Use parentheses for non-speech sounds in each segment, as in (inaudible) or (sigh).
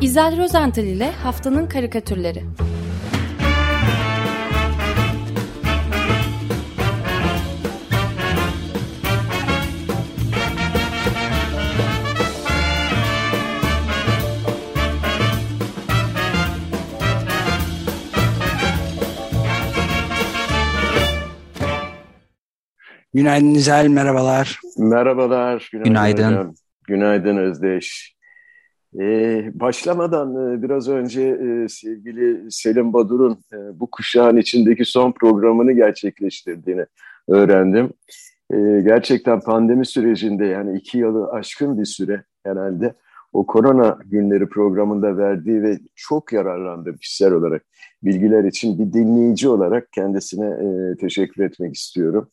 İzel Rozental ile Haftanın Karikatürleri Günaydın İzel, merhabalar. Merhabalar. Günaydın. Günaydın, günaydın Özdeş. Ee, başlamadan e, biraz önce e, sevgili Selim Badur'un e, bu kuşağın içindeki son programını gerçekleştirdiğini öğrendim. E, gerçekten pandemi sürecinde yani iki yılı aşkın bir süre herhalde o korona günleri programında verdiği ve çok yararlandığım kişisel olarak bilgiler için bir dinleyici olarak kendisine e, teşekkür etmek istiyorum.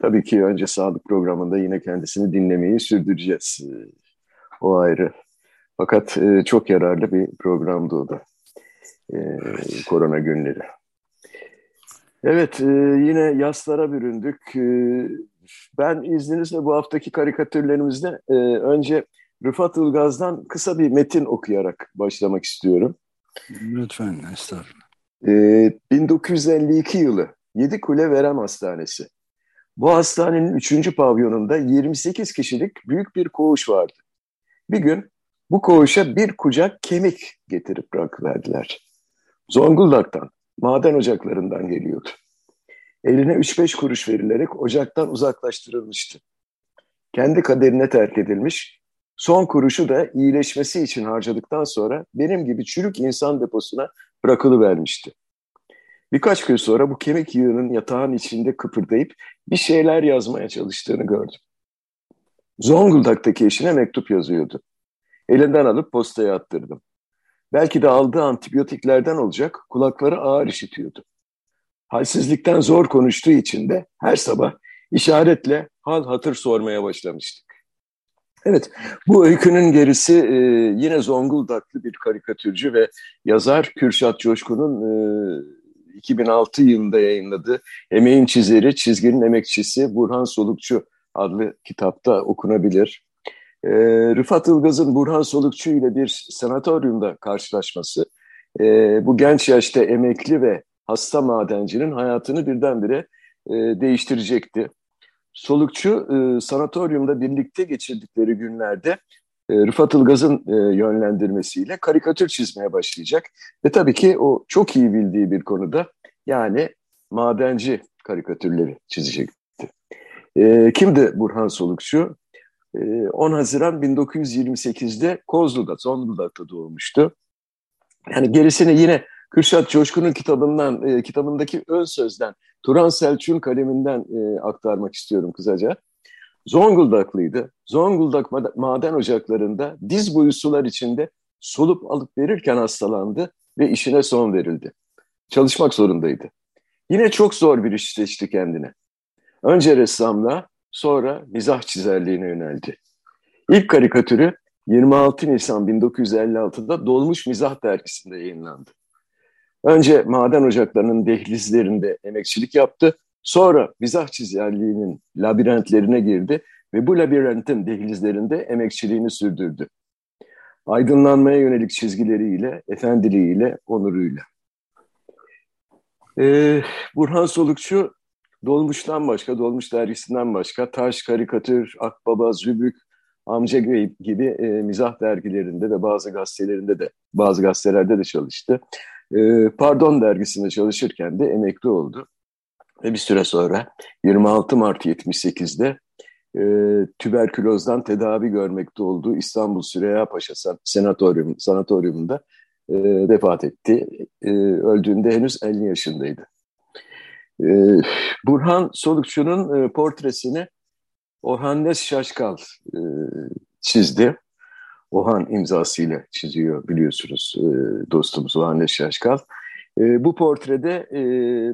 Tabii ki önce sağlık programında yine kendisini dinlemeyi sürdüreceğiz. O ayrı. Fakat e, çok yararlı bir programdı o da. E, korona günleri. Evet, e, yine yaslara büründük. E, ben izninizle bu haftaki karikatürlerimizde e, önce Rıfat Ilgaz'dan kısa bir metin okuyarak başlamak istiyorum. Lütfen, estağfurullah. E, 1952 yılı Yedi Kule Verem Hastanesi. Bu hastanenin üçüncü pavyonunda 28 kişilik büyük bir koğuş vardı. Bir gün bu koğuşa bir kucak kemik getirip bırakıverdiler. Zonguldak'tan, maden ocaklarından geliyordu. Eline 3-5 kuruş verilerek ocaktan uzaklaştırılmıştı. Kendi kaderine terk edilmiş, son kuruşu da iyileşmesi için harcadıktan sonra benim gibi çürük insan deposuna bırakılıvermişti. Birkaç gün sonra bu kemik yığının yatağın içinde kıpırdayıp bir şeyler yazmaya çalıştığını gördüm. Zonguldak'taki eşine mektup yazıyordu. Elinden alıp postaya attırdım. Belki de aldığı antibiyotiklerden olacak kulakları ağır işitiyordu. Halsizlikten zor konuştuğu için de her sabah işaretle hal hatır sormaya başlamıştık. Evet, bu öykünün gerisi e, yine Zonguldaklı bir karikatürcü ve yazar Kürşat Coşkun'un e, 2006 yılında yayınladığı Emeğin Çizeri, Çizginin Emekçisi Burhan Solukçu adlı kitapta okunabilir. E, Rıfat Ilgaz'ın Burhan Solukçu ile bir sanatoryumda karşılaşması, e, bu genç yaşta emekli ve hasta madencinin hayatını birdenbire e, değiştirecekti. Solukçu e, sanatoryumda birlikte geçirdikleri günlerde e, Rıfat Ilgaz'ın e, yönlendirmesiyle karikatür çizmeye başlayacak. Ve tabii ki o çok iyi bildiği bir konuda yani madenci karikatürleri çizecekti. E, kimdi Burhan Solukçu? 10 Haziran 1928'de Kozlu'da, Zonguldak'ta doğmuştu. Yani gerisini yine Kürşat Coşkun'un kitabından, kitabındaki ön sözden, Turan Selçuk'un kaleminden aktarmak istiyorum kısaca. Zonguldaklıydı. Zonguldak maden ocaklarında diz boyu sular içinde solup alıp verirken hastalandı ve işine son verildi. Çalışmak zorundaydı. Yine çok zor bir iş seçti kendine. Önce ressamla, sonra mizah çizerliğine yöneldi. İlk karikatürü 26 Nisan 1956'da Dolmuş Mizah dergisinde yayınlandı. Önce maden ocaklarının dehlizlerinde emekçilik yaptı, Sonra mizah çizerliğinin labirentlerine girdi ve bu labirentin dehlizlerinde emekçiliğini sürdürdü. Aydınlanmaya yönelik çizgileriyle, efendiliğiyle, onuruyla. Ee, Burhan Solukçu Dolmuş'tan başka, Dolmuş dergisinden başka Taş, Karikatür, Akbaba, Zübük, Amca gibi e, mizah dergilerinde ve bazı gazetelerinde de, bazı gazetelerde de çalıştı. E, Pardon dergisinde çalışırken de emekli oldu. Ve bir süre sonra 26 Mart 78'de e, tüberkülozdan tedavi görmekte olduğu İstanbul Süreyya Paşa Sanatoryum, Sanatoryumunda e, vefat etti. E, öldüğünde henüz 50 yaşındaydı. E, Burhan Solukçu'nun e, portresini Orhan Nes Şaşkal e, çizdi. Ohan imzasıyla çiziyor biliyorsunuz e, dostumuz Ohan Nes Şaşkal. Bu portrede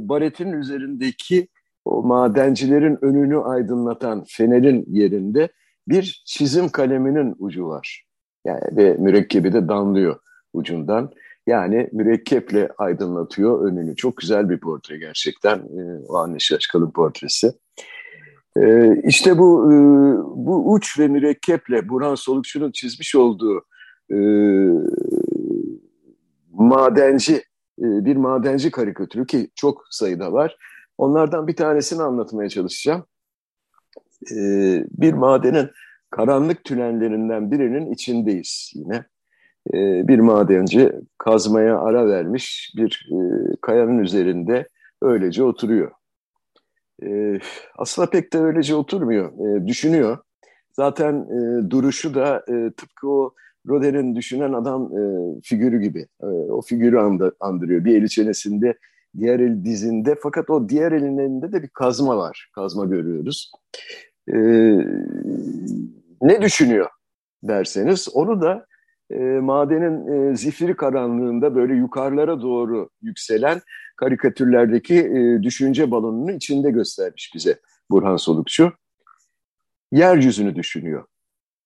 baretin üzerindeki o madencilerin önünü aydınlatan fenerin yerinde bir çizim kaleminin ucu var. Yani ve mürekkebi de damlıyor ucundan. Yani mürekkeple aydınlatıyor önünü. Çok güzel bir portre gerçekten. E, o Anne Şaşkal'ın portresi. E, işte bu e, bu uç ve mürekkeple Burhan Solukçu'nun çizmiş olduğu e, madenci e, bir madenci karikatürü ki çok sayıda var. Onlardan bir tanesini anlatmaya çalışacağım. E, bir madenin karanlık tünellerinden birinin içindeyiz yine. E, bir madenci kazmaya ara vermiş bir e, kayanın üzerinde öylece oturuyor. E, aslında pek de öylece oturmuyor, düşünüyor. Zaten duruşu da tıpkı o Roder'in düşünen adam figürü gibi. O figürü andı, andırıyor. Bir eli çenesinde, diğer el dizinde. Fakat o diğer elin elinde de bir kazma var. Kazma görüyoruz. Ne düşünüyor derseniz onu da e, madenin e, zifiri karanlığında böyle yukarılara doğru yükselen karikatürlerdeki e, düşünce balonunu içinde göstermiş bize Burhan Solukçu. Yeryüzünü düşünüyor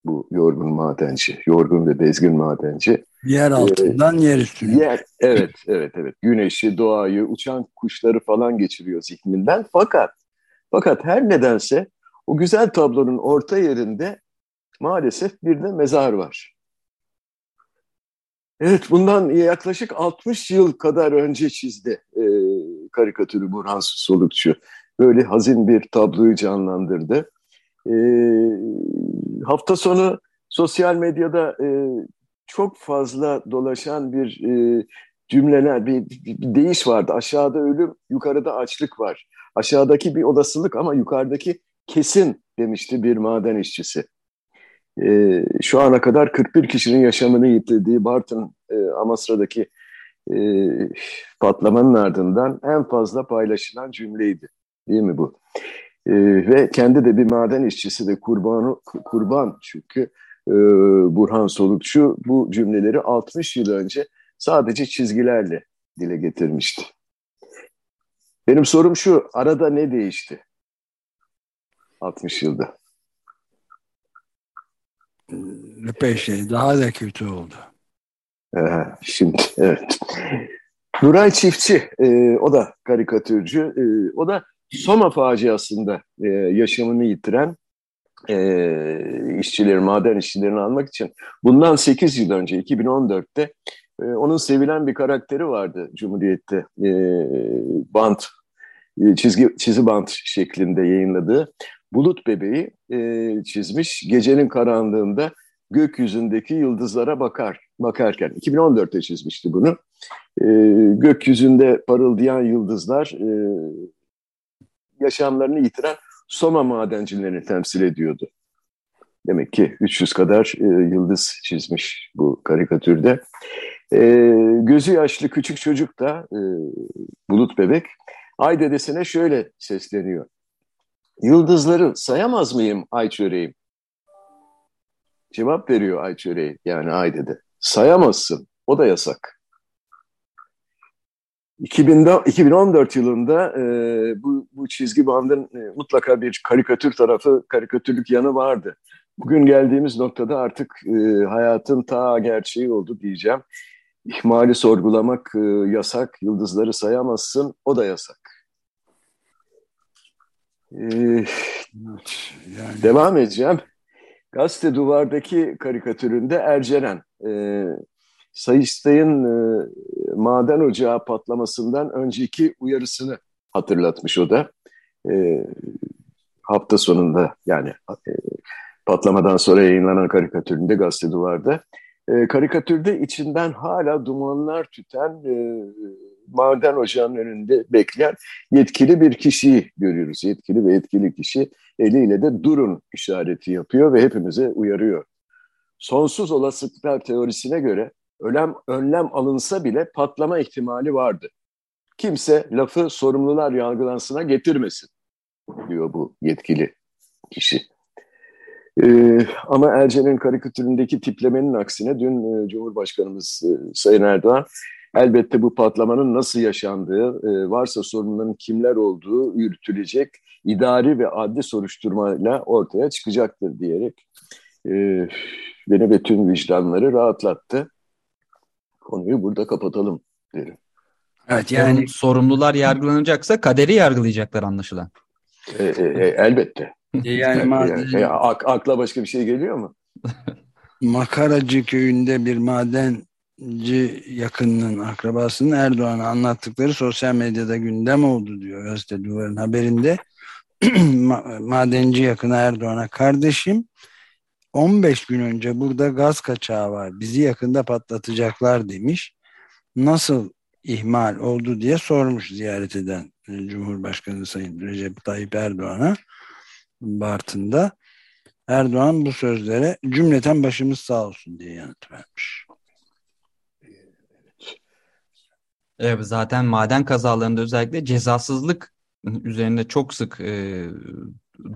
bu yorgun madenci, yorgun ve bezgin madenci. Yer altından ee, yer üstüne. Yer, evet, evet, evet. Güneşi, doğayı, uçan kuşları falan geçiriyor zihninden. Fakat, fakat her nedense o güzel tablonun orta yerinde maalesef bir de mezar var. Evet, bundan yaklaşık 60 yıl kadar önce çizdi e, karikatürü Burhan Solukçu. Böyle hazin bir tabloyu canlandırdı. E, hafta sonu sosyal medyada e, çok fazla dolaşan bir e, cümleler, bir, bir, deyiş vardı. Aşağıda ölüm, yukarıda açlık var. Aşağıdaki bir olasılık ama yukarıdaki kesin demişti bir maden işçisi. E, şu ana kadar 41 kişinin yaşamını yitirdiği Bartın e, Amasra'daki e, patlamanın ardından en fazla paylaşılan cümleydi. Değil mi bu? E, ve kendi de bir maden işçisi de kurbanı, kurban çünkü e, Burhan Solukçu bu cümleleri 60 yıl önce sadece çizgilerle dile getirmişti. Benim sorum şu, arada ne değişti 60 yılda? Epey şey, daha da kötü oldu. Ee, şimdi, evet. Nuray Çiftçi, e, o da karikatürcü, e, o da Soma faciasında e, yaşamını yitiren e, işçileri, maden işçilerini almak için bundan 8 yıl önce 2014'te e, onun sevilen bir karakteri vardı Cumhuriyet'te e, bant e, çizgi çizi bant şeklinde yayınladığı Bulut Bebeği e, çizmiş. Gecenin karanlığında gökyüzündeki yıldızlara bakar bakarken 2014'te çizmişti bunu. E, gökyüzünde parıldayan yıldızlar e, yaşamlarını yitiren Soma madencilerini temsil ediyordu. Demek ki 300 kadar e, yıldız çizmiş bu karikatürde. E, gözü yaşlı küçük çocuk da e, Bulut Bebek ay dedesine şöyle sesleniyor. Yıldızları sayamaz mıyım ay çöreğim? Cevap veriyor ay çöreği yani ay dede. Sayamazsın o da yasak. 2014 yılında e, bu, bu çizgi bandın e, mutlaka bir karikatür tarafı, karikatürlük yanı vardı. Bugün geldiğimiz noktada artık e, hayatın ta gerçeği oldu diyeceğim. İhmali sorgulamak e, yasak, yıldızları sayamazsın, o da yasak. Yani... Devam edeceğim. Gazete Duvar'daki karikatüründe Erceren, e, Sayıştay'ın e, maden ocağı patlamasından önceki uyarısını hatırlatmış o da. E, hafta sonunda yani e, patlamadan sonra yayınlanan karikatüründe gazete duvarda. E, karikatürde içinden hala dumanlar tüten e, maden ocağının önünde bekleyen yetkili bir kişiyi görüyoruz. Yetkili ve etkili kişi eliyle de durun işareti yapıyor ve hepimize uyarıyor. Sonsuz olasılıklar teorisine göre ölem, önlem alınsa bile patlama ihtimali vardı. Kimse lafı sorumlular yargılansına getirmesin diyor bu yetkili kişi. Ee, ama Ercen'in karikatüründeki tiplemenin aksine dün e, Cumhurbaşkanımız e, Sayın Erdoğan elbette bu patlamanın nasıl yaşandığı, e, varsa sorunların kimler olduğu yürütülecek idari ve adli soruşturmayla ortaya çıkacaktır diyerek e, beni ve tüm vicdanları rahatlattı konuyu burada kapatalım derim. Evet yani sorumlular yargılanacaksa kaderi yargılayacaklar anlaşılan. E, e, e, elbette. E, yani maden... e, ak, akla başka bir şey geliyor mu? (laughs) Makaracı köyünde bir maden yakınının akrabasının Erdoğan'a anlattıkları sosyal medyada gündem oldu diyor gazete duvarın haberinde. (clears throat) Madenci yakını Erdoğan'a kardeşim 15 gün önce burada gaz kaçağı var bizi yakında patlatacaklar demiş. Nasıl ihmal oldu diye sormuş ziyaret eden Cumhurbaşkanı Sayın Recep Tayyip Erdoğan'a Bartın'da. Erdoğan bu sözlere cümleten başımız sağ olsun diye yanıt vermiş. Evet, zaten maden kazalarında özellikle cezasızlık üzerinde çok sık e,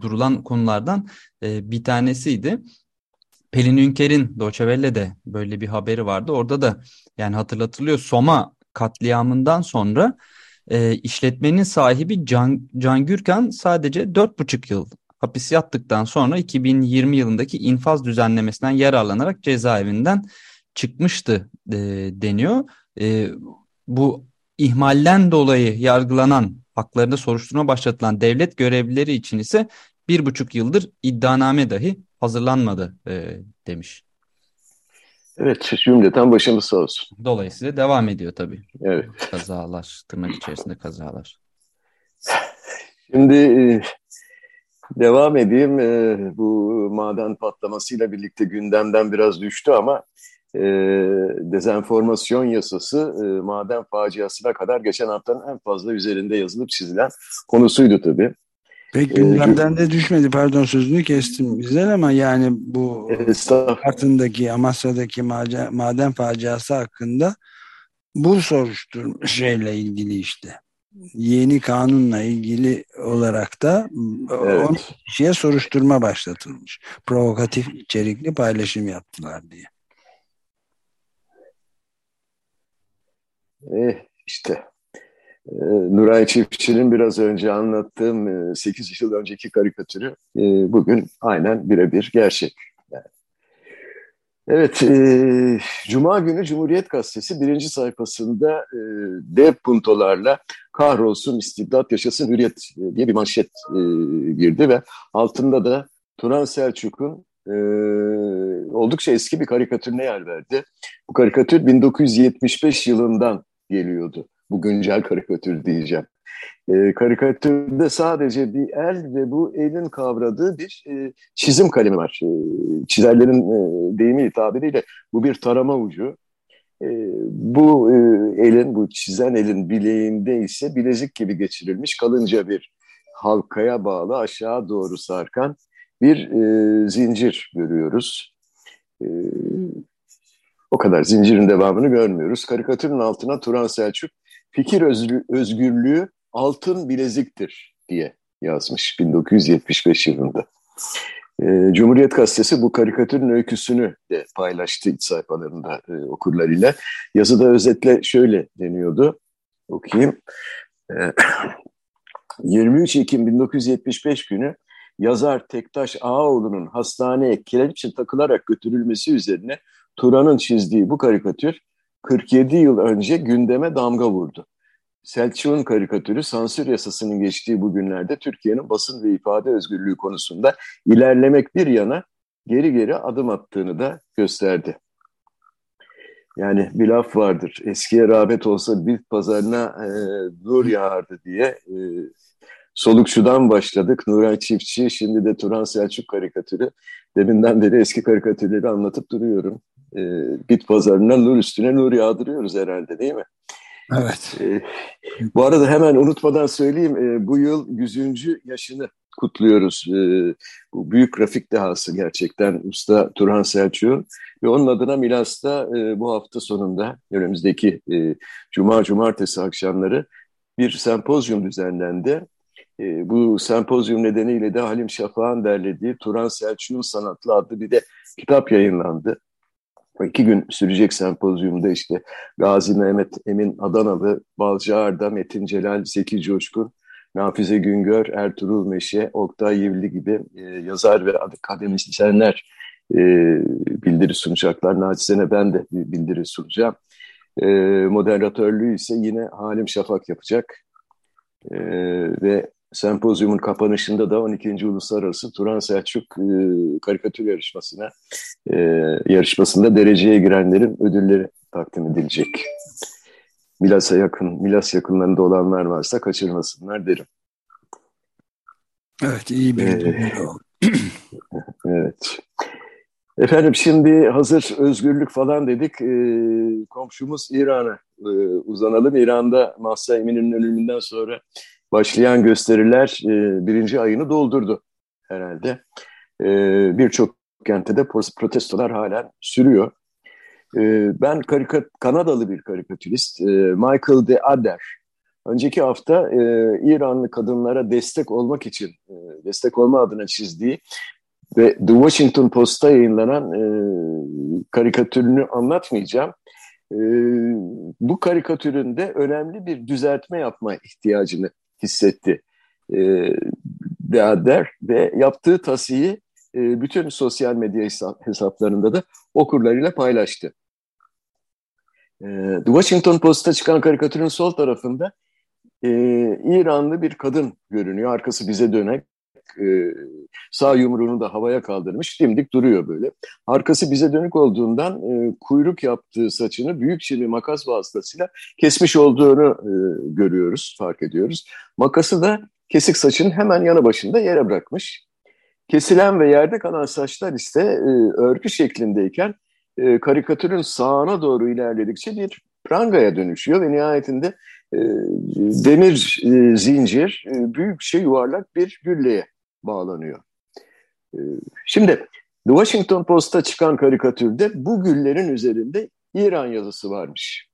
durulan konulardan e, bir tanesiydi. Pelin Ünker'in Deutsche Welle'de böyle bir haberi vardı. Orada da yani hatırlatılıyor Soma katliamından sonra e, işletmenin sahibi Can, Can Gürkan sadece 4,5 yıl hapis yattıktan sonra 2020 yılındaki infaz düzenlemesinden yararlanarak cezaevinden çıkmıştı e, deniyor. E, bu ihmalden dolayı yargılanan haklarında soruşturma başlatılan devlet görevlileri için ise bir buçuk yıldır iddianame dahi hazırlanmadı e, demiş. Evet cümleten başımız sağ olsun. Dolayısıyla devam ediyor tabii. Evet. Kazalar, tırnak içerisinde kazalar. Şimdi e, devam edeyim. E, bu maden patlamasıyla birlikte gündemden biraz düştü ama e, dezenformasyon yasası maden faciasına kadar geçen haftanın en fazla üzerinde yazılıp çizilen konusuydu tabii. Pek gündemden de düşmedi pardon sözünü kestim güzel ama yani bu Bartın'daki Amasya'daki maden, maden faciası hakkında bu soruşturma şeyle ilgili işte yeni kanunla ilgili olarak da evet. 10 kişiye soruşturma başlatılmış. Provokatif içerikli paylaşım yaptılar diye. Eh, işte ee, Nuray Çiftçi'nin biraz önce anlattığım 8 e, yıl önceki karikatürü e, bugün aynen birebir gerçek. Evet, Cuma günü Cumhuriyet Gazetesi birinci sayfasında dev puntolarla kahrolsun istibdat yaşasın hürriyet diye bir manşet girdi ve altında da Turan Selçuk'un e, oldukça eski bir karikatürüne yer verdi. Bu karikatür 1975 yılından geliyordu bu güncel karikatür diyeceğim. E, karikatürde sadece bir el ve bu elin kavradığı bir e, çizim kalemi var. E, çizerlerin e, deyimi tabiriyle bu bir tarama ucu. E, bu e, elin, bu çizen elin bileğinde ise bilezik gibi geçirilmiş kalınca bir halkaya bağlı aşağı doğru sarkan bir e, zincir görüyoruz. E, o kadar zincirin devamını görmüyoruz. Karikatürün altına Turan Selçuk fikir özgürlüğü altın bileziktir diye yazmış 1975 yılında. E, Cumhuriyet Gazetesi bu karikatürün öyküsünü de paylaştı iç sayfalarında e, okurlarıyla. Yazıda özetle şöyle deniyordu, okuyayım. E, (clears throat) 23 Ekim 1975 günü yazar Tektaş Ağaoğlu'nun hastaneye kelepçe takılarak götürülmesi üzerine Turan'ın çizdiği bu karikatür 47 yıl önce gündeme damga vurdu. Selçuk'un karikatürü sansür yasasının geçtiği bu günlerde Türkiye'nin basın ve ifade özgürlüğü konusunda ilerlemek bir yana geri geri adım attığını da gösterdi. Yani bir laf vardır. Eskiye rağbet olsa bit pazarına e, nur yağardı diye e, solukçudan başladık. Nuray Çiftçi, şimdi de Turan Selçuk karikatürü. Deminden beri eski karikatürleri anlatıp duruyorum e, bit pazarına nur üstüne nur yağdırıyoruz herhalde değil mi? Evet. E, bu arada hemen unutmadan söyleyeyim e, bu yıl 100. yaşını kutluyoruz. E, bu büyük grafik dehası gerçekten Usta Turhan Selçuk'un ve onun adına Milas'ta e, bu hafta sonunda önümüzdeki e, Cuma Cumartesi akşamları bir sempozyum düzenlendi. E, bu sempozyum nedeniyle de Halim Şafak'ın derlediği Turan Selçuk'un Sanatlı adlı bir de kitap yayınlandı iki gün sürecek sempozyumda işte Gazi Mehmet Emin Adanalı, Balcı Arda, Metin Celal, Zeki Coşkun, Nafize Güngör, Ertuğrul Meşe, Oktay Yivli gibi e, yazar ve akademisyenler e, bildiri sunacaklar. Naçizene ben de bir bildiri sunacağım. E, moderatörlüğü ise yine Halim Şafak yapacak. E, ve sempozyumun kapanışında da 12. Uluslararası Turan Selçuk e, karikatür yarışmasına e, yarışmasında dereceye girenlerin ödülleri takdim edilecek. Milas'a yakın, Milas yakınlarında olanlar varsa kaçırmasınlar derim. Evet, iyi bir ee, (laughs) Evet. Efendim şimdi hazır özgürlük falan dedik. E, komşumuz İran'a e, uzanalım. İran'da Mahsa Emin'in ölümünden sonra başlayan gösteriler e, birinci ayını doldurdu herhalde. E, Birçok kentte de protestolar hala sürüyor. E, ben karikat Kanadalı bir karikatürist Michael de Adder. Önceki hafta e, İranlı kadınlara destek olmak için, e, destek olma adına çizdiği ve The Washington Post'ta yayınlanan e, karikatürünü anlatmayacağım. E, bu karikatüründe önemli bir düzeltme yapma ihtiyacını hissetti e, Deader ve yaptığı tasiyi e, bütün sosyal medya hesaplarında da okurlarıyla paylaştı. E, The Washington Post'ta çıkan karikatürün sol tarafında e, İranlı bir kadın görünüyor. Arkası bize dönek. E, sağ yumruğunu da havaya kaldırmış. Dimdik duruyor böyle. Arkası bize dönük olduğundan e, kuyruk yaptığı saçını büyük bir makas vasıtasıyla kesmiş olduğunu e, görüyoruz, fark ediyoruz. Makası da kesik saçının hemen yanı başında yere bırakmış. Kesilen ve yerde kalan saçlar ise e, örgü şeklindeyken e, karikatürün sağına doğru ilerledikçe bir prangaya dönüşüyor ve nihayetinde e, demir e, zincir e, büyük şey yuvarlak bir gülleye bağlanıyor. E, şimdi The Washington Post'ta çıkan karikatürde bu güllerin üzerinde İran yazısı varmış.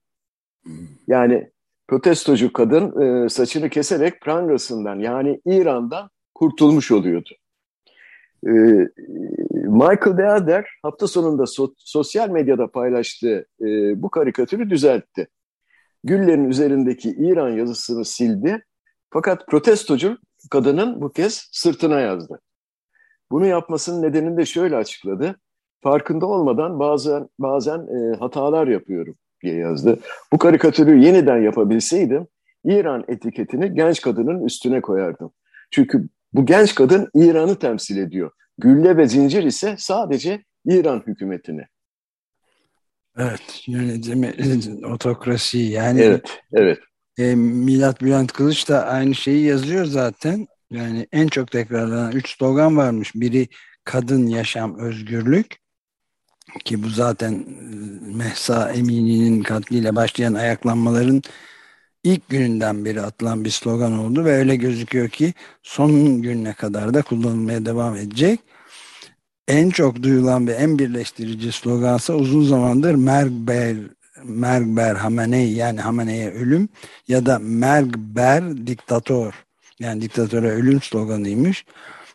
Yani protestocu kadın e, saçını keserek prangasından yani İran'dan kurtulmuş oluyordu. E, Michael Deader hafta sonunda so sosyal medyada paylaştığı e, bu karikatürü düzeltti. Güllerin üzerindeki İran yazısını sildi. Fakat protestocu kadının bu kez sırtına yazdı. Bunu yapmasının nedenini de şöyle açıkladı. Farkında olmadan bazen bazen e, hatalar yapıyorum diye yazdı. Bu karikatürü yeniden yapabilseydim İran etiketini genç kadının üstüne koyardım. Çünkü bu genç kadın İran'ı temsil ediyor. Gülle ve zincir ise sadece İran hükümetini. Evet, yönetimi, otokrasi yani. Evet, evet. E, Milat Bülent Kılıç da aynı şeyi yazıyor zaten. Yani en çok tekrarlanan üç slogan varmış. Biri kadın, yaşam, özgürlük. Ki bu zaten e, Mehsa Emini'nin katliyle başlayan ayaklanmaların ilk gününden beri atılan bir slogan oldu ve öyle gözüküyor ki son gününe kadar da kullanılmaya devam edecek en çok duyulan ve en birleştirici slogansa uzun zamandır Mergber Mergber Hamenei yani Hamenei'ye ölüm ya da Mergber diktatör yani diktatöre ölüm sloganıymış.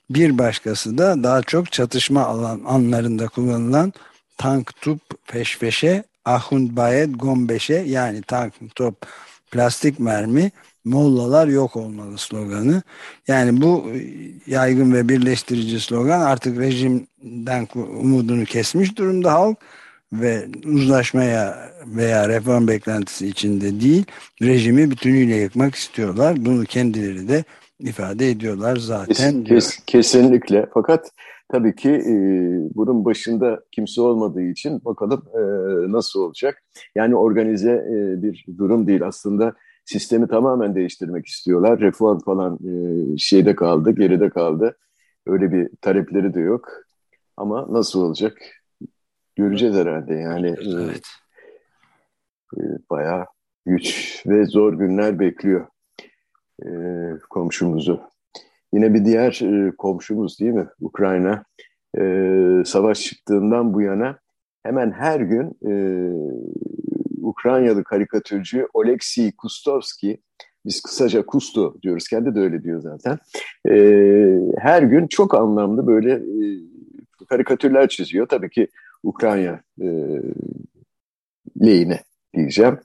Bir başkası da daha çok çatışma alan anlarında kullanılan tank tup peşpeşe ahund bayet gombeşe yani tank top plastik mermi Mollalar yok olmalı sloganı. Yani bu yaygın ve birleştirici slogan artık rejimden umudunu kesmiş durumda halk ve uzlaşmaya veya reform beklentisi içinde değil rejimi bütünüyle yıkmak istiyorlar. Bunu kendileri de ifade ediyorlar zaten. Kes, kes, kesinlikle fakat tabii ki e, bunun başında kimse olmadığı için bakalım e, nasıl olacak. Yani organize e, bir durum değil aslında sistemi tamamen değiştirmek istiyorlar. Reform falan e, şeyde kaldı, geride kaldı. Öyle bir talepleri de yok. Ama nasıl olacak? Göreceğiz herhalde. Yani e, evet. e, bayağı güç ve zor günler bekliyor e, komşumuzu. Yine bir diğer e, komşumuz değil mi? Ukrayna. E, savaş çıktığından bu yana hemen her gün e, Ukraynalı karikatürcü Oleksiy Kustovski, biz kısaca Kusto diyoruz, kendi de öyle diyor zaten. E, her gün çok anlamlı böyle e, karikatürler çiziyor. Tabii ki Ukrayna e, lehine diyeceğim.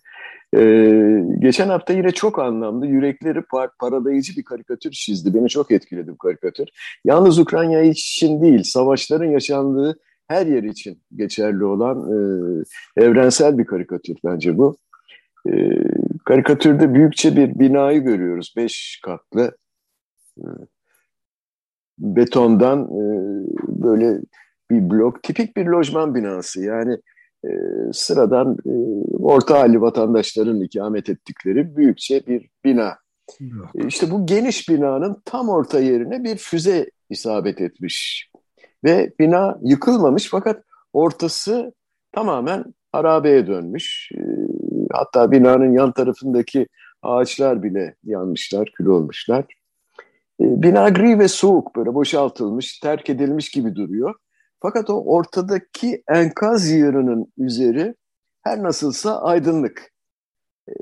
Ee, geçen hafta yine çok anlamlı, yürekleri par paralayıcı bir karikatür çizdi. Beni çok etkiledi bu karikatür. Yalnız Ukrayna için değil, savaşların yaşandığı her yer için geçerli olan e, evrensel bir karikatür bence bu. E, karikatürde büyükçe bir binayı görüyoruz. Beş katlı e, betondan e, böyle bir blok, tipik bir lojman binası. Yani e, sıradan e, orta halli vatandaşların ikamet ettikleri büyükçe bir bina. E, işte bu geniş binanın tam orta yerine bir füze isabet etmiş. Ve bina yıkılmamış fakat ortası tamamen harabeye dönmüş. E, hatta binanın yan tarafındaki ağaçlar bile yanmışlar, kül olmuşlar. E, bina gri ve soğuk böyle boşaltılmış, terk edilmiş gibi duruyor. Fakat o ortadaki enkaz yığınının üzeri her nasılsa aydınlık. E,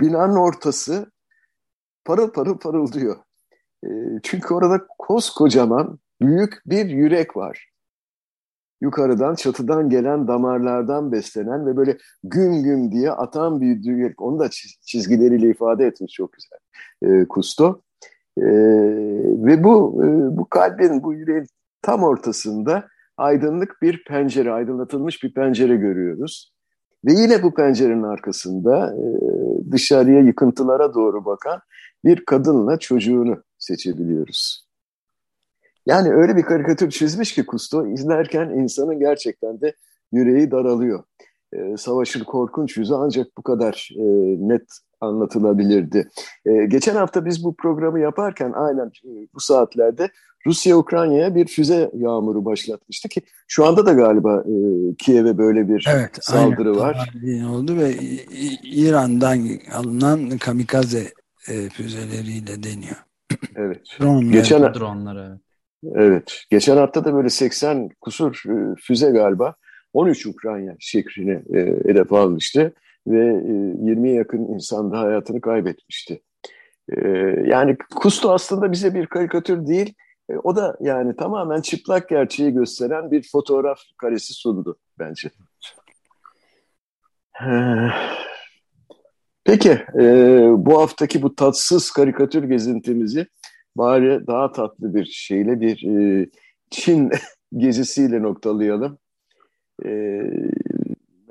binanın ortası parıl parıl parıldıyor. E, çünkü orada koskocaman büyük bir yürek var. Yukarıdan, çatıdan gelen damarlardan beslenen ve böyle güm güm diye atan bir yürek. Onu da çizgileriyle ifade etmiş çok güzel e, Kusto. E, ve bu e, bu kalbin, bu yüreğin tam ortasında aydınlık bir pencere, aydınlatılmış bir pencere görüyoruz. Ve yine bu pencerenin arkasında e, dışarıya yıkıntılara doğru bakan bir kadınla çocuğunu seçebiliyoruz. Yani öyle bir karikatür çizmiş ki Kusto izlerken insanın gerçekten de yüreği daralıyor. E, savaşın korkunç yüzü ancak bu kadar e, net anlatılabilirdi. E, geçen hafta biz bu programı yaparken aynen e, bu saatlerde Rusya Ukrayna'ya bir füze yağmuru başlatmıştı ki şu anda da galiba e, Kiev'e böyle bir evet, saldırı aynen, var. oldu ve İran'dan alınan kamikaze e, füzeleriyle deniyor. Evet. (clears throat) Drone geçen dronlar evet. Evet. Geçen hafta da böyle 80 kusur e, füze galiba 13 Ukrayna şehrini e, hedef almıştı ve e, 20'ye yakın insan da hayatını kaybetmişti. E, yani Kusto aslında bize bir karikatür değil, e, o da yani tamamen çıplak gerçeği gösteren bir fotoğraf karesi sundu bence. Peki, e, bu haftaki bu tatsız karikatür gezintimizi bari daha tatlı bir şeyle bir Çin (laughs) gezisiyle noktalayalım.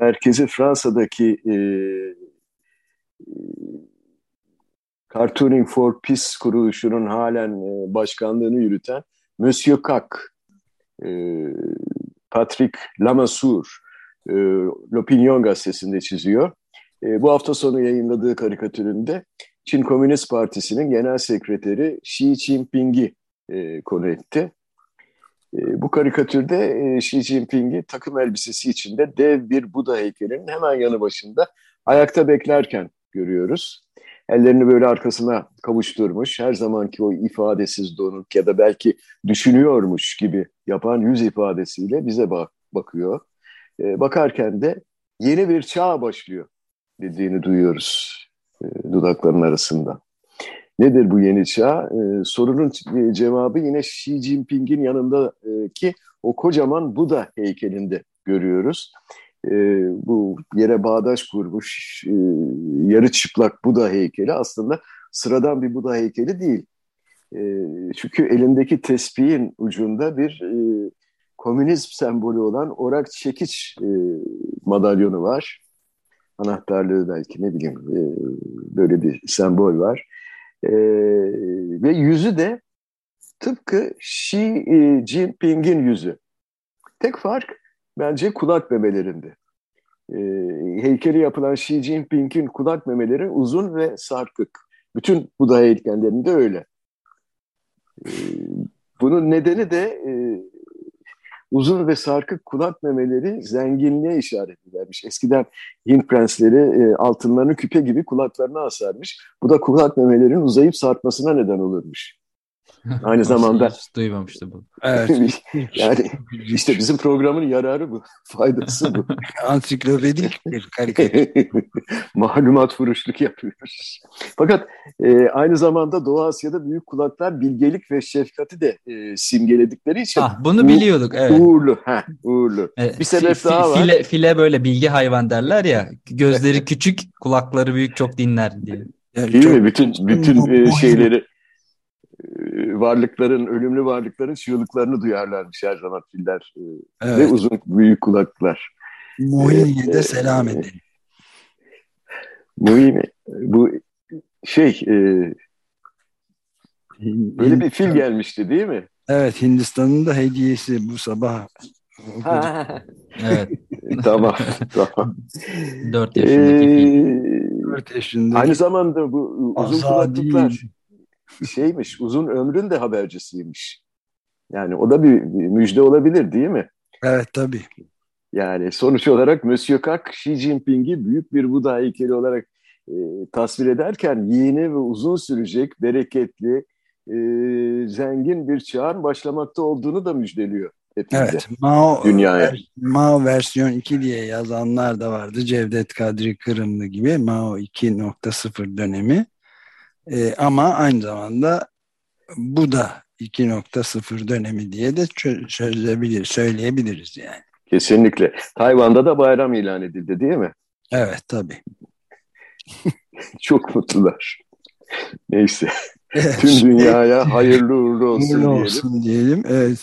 Merkezi Fransa'daki e, Cartooning for Peace kuruluşunun halen e, başkanlığını yürüten Monsieur Kak, e, Patrick Lamassoure, e, L'Opinion gazetesinde çiziyor. E, bu hafta sonu yayınladığı karikatüründe Çin Komünist Partisi'nin genel sekreteri Xi Jinping'i e, konu etti. E, bu karikatürde e, Xi Jinping'i takım elbisesi içinde dev bir Buda heykelinin hemen yanı başında ayakta beklerken görüyoruz. Ellerini böyle arkasına kavuşturmuş, her zamanki o ifadesiz donuk ya da belki düşünüyormuş gibi yapan yüz ifadesiyle bize bak bakıyor. E, bakarken de yeni bir çağ başlıyor dediğini duyuyoruz e, dudakların arasında. Nedir bu yeni çağ? E, sorunun cevabı yine Xi Jinping'in yanındaki o kocaman Buda heykelinde görüyoruz. E, bu yere bağdaş kurmuş e, yarı çıplak Buda heykeli aslında sıradan bir Buda heykeli değil. E, çünkü elindeki tespihin ucunda bir e, komünizm sembolü olan orak çekiç e, madalyonu var anahtarlığı belki ne bileyim e, böyle bir sembol var. E, ve yüzü de tıpkı Xi e, Jinping'in yüzü. Tek fark bence kulak memelerinde. E, heykeli yapılan Xi Jinping'in kulak memeleri uzun ve sarkık. Bütün Buda heykellerinde öyle. E, bunun nedeni de e, uzun ve sarkık kulak memeleri zenginliğe işaret edermiş. Eskiden Hint prensleri e, altınlarını küpe gibi kulaklarına asarmış. Bu da kulak memelerinin uzayıp sarkmasına neden olurmuş. (laughs) Aynı zamanda duymamıştı bu. (laughs) Evet. yani işte bizim programın yararı bu, (laughs) faydası bu. Ansiklopedik bir karikatür. Malumat furuşluk yapıyoruz. Fakat e, aynı zamanda Doğu Asya'da büyük kulaklar bilgelik ve şefkati de e, simgeledikleri için. Ah, bunu biliyorduk evet. Uğurlu. Heh, uğurlu. E, bir sebep fi, daha var. File, file böyle bilgi hayvan derler ya. Gözleri küçük, kulakları büyük çok dinler diye. Yani Değil çok, mi? Bütün bütün e, şeyleri varlıkların, ölümlü varlıkların çığlıklarını duyarlarmış her zaman filler. E, evet. Ve uzun büyük kulaklar. Muhim'e de e, selam edelim. Muhim, bu şey e, böyle bir fil gelmişti değil mi? Evet Hindistan'ın da hediyesi bu sabah evet. (laughs) tamam, tamam. 4 yaşındaki ee, 4 yaşındaki. Aynı zamanda bu uzun kulaklıklar şeymiş, uzun ömrün de habercisiymiş. Yani o da bir, bir müjde olabilir değil mi? Evet tabii. Yani sonuç olarak Monsieur Kak, Xi Jinping'i büyük bir Buda heykeli olarak e, tasvir ederken yeni ve uzun sürecek, bereketli, e, zengin bir çağın başlamakta olduğunu da müjdeliyor. Hepimize. Evet, Mao, dünyaya. Mao versiyon 2 diye yazanlar da vardı. Cevdet Kadri Kırımlı gibi Mao 2.0 dönemi. E, ama aynı zamanda bu da 2.0 dönemi diye de çözebilir, söyleyebiliriz yani. Kesinlikle. Tayvan'da da bayram ilan edildi değil mi? Evet tabii. (laughs) Çok mutlular. Neyse. Tüm dünyaya (laughs) hayırlı uğurlu olsun hayırlı diyelim. olsun diyelim. Evet,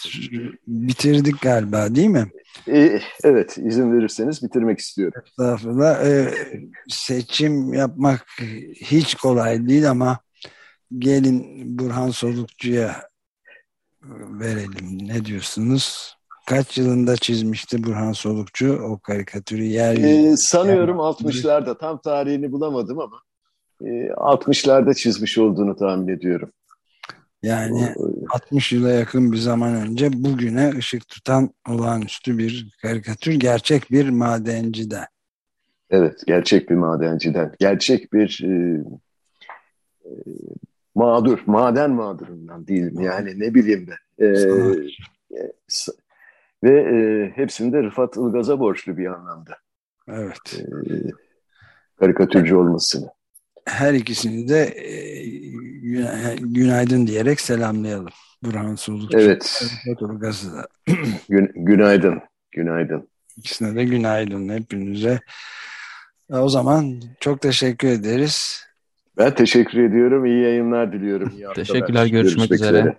bitirdik galiba değil mi? Ee, evet, izin verirseniz bitirmek istiyorum. Estağfurullah. Ee, seçim yapmak hiç kolay değil ama gelin Burhan Solukçu'ya verelim. Ne diyorsunuz? Kaç yılında çizmişti Burhan Solukçu o karikatürü? Yer ee, sanıyorum yani, 60'larda tam tarihini bulamadım ama e, 60'larda çizmiş olduğunu tahmin ediyorum. Yani 60 yıla yakın bir zaman önce bugüne ışık tutan olağanüstü bir karikatür gerçek bir madenciden. Evet, gerçek bir madenciden. Gerçek bir e, e, mağdur, maden mağdurundan değilim yani ne bileyim ben. E, e, ve e, hepsinde Rıfat Ilgaz'a borçlu bir anlamda. Evet. E, karikatürcü olmasını. Her ikisini de e, günaydın diyerek selamlayalım. Burhan Solukçu. Evet. Da. Gün, günaydın. Günaydın. İkisine de günaydın hepinize. O zaman çok teşekkür ederiz. Ben teşekkür ediyorum. İyi yayınlar diliyorum. İyi Teşekkürler. Görüşmek, Görüşmek üzere. üzere.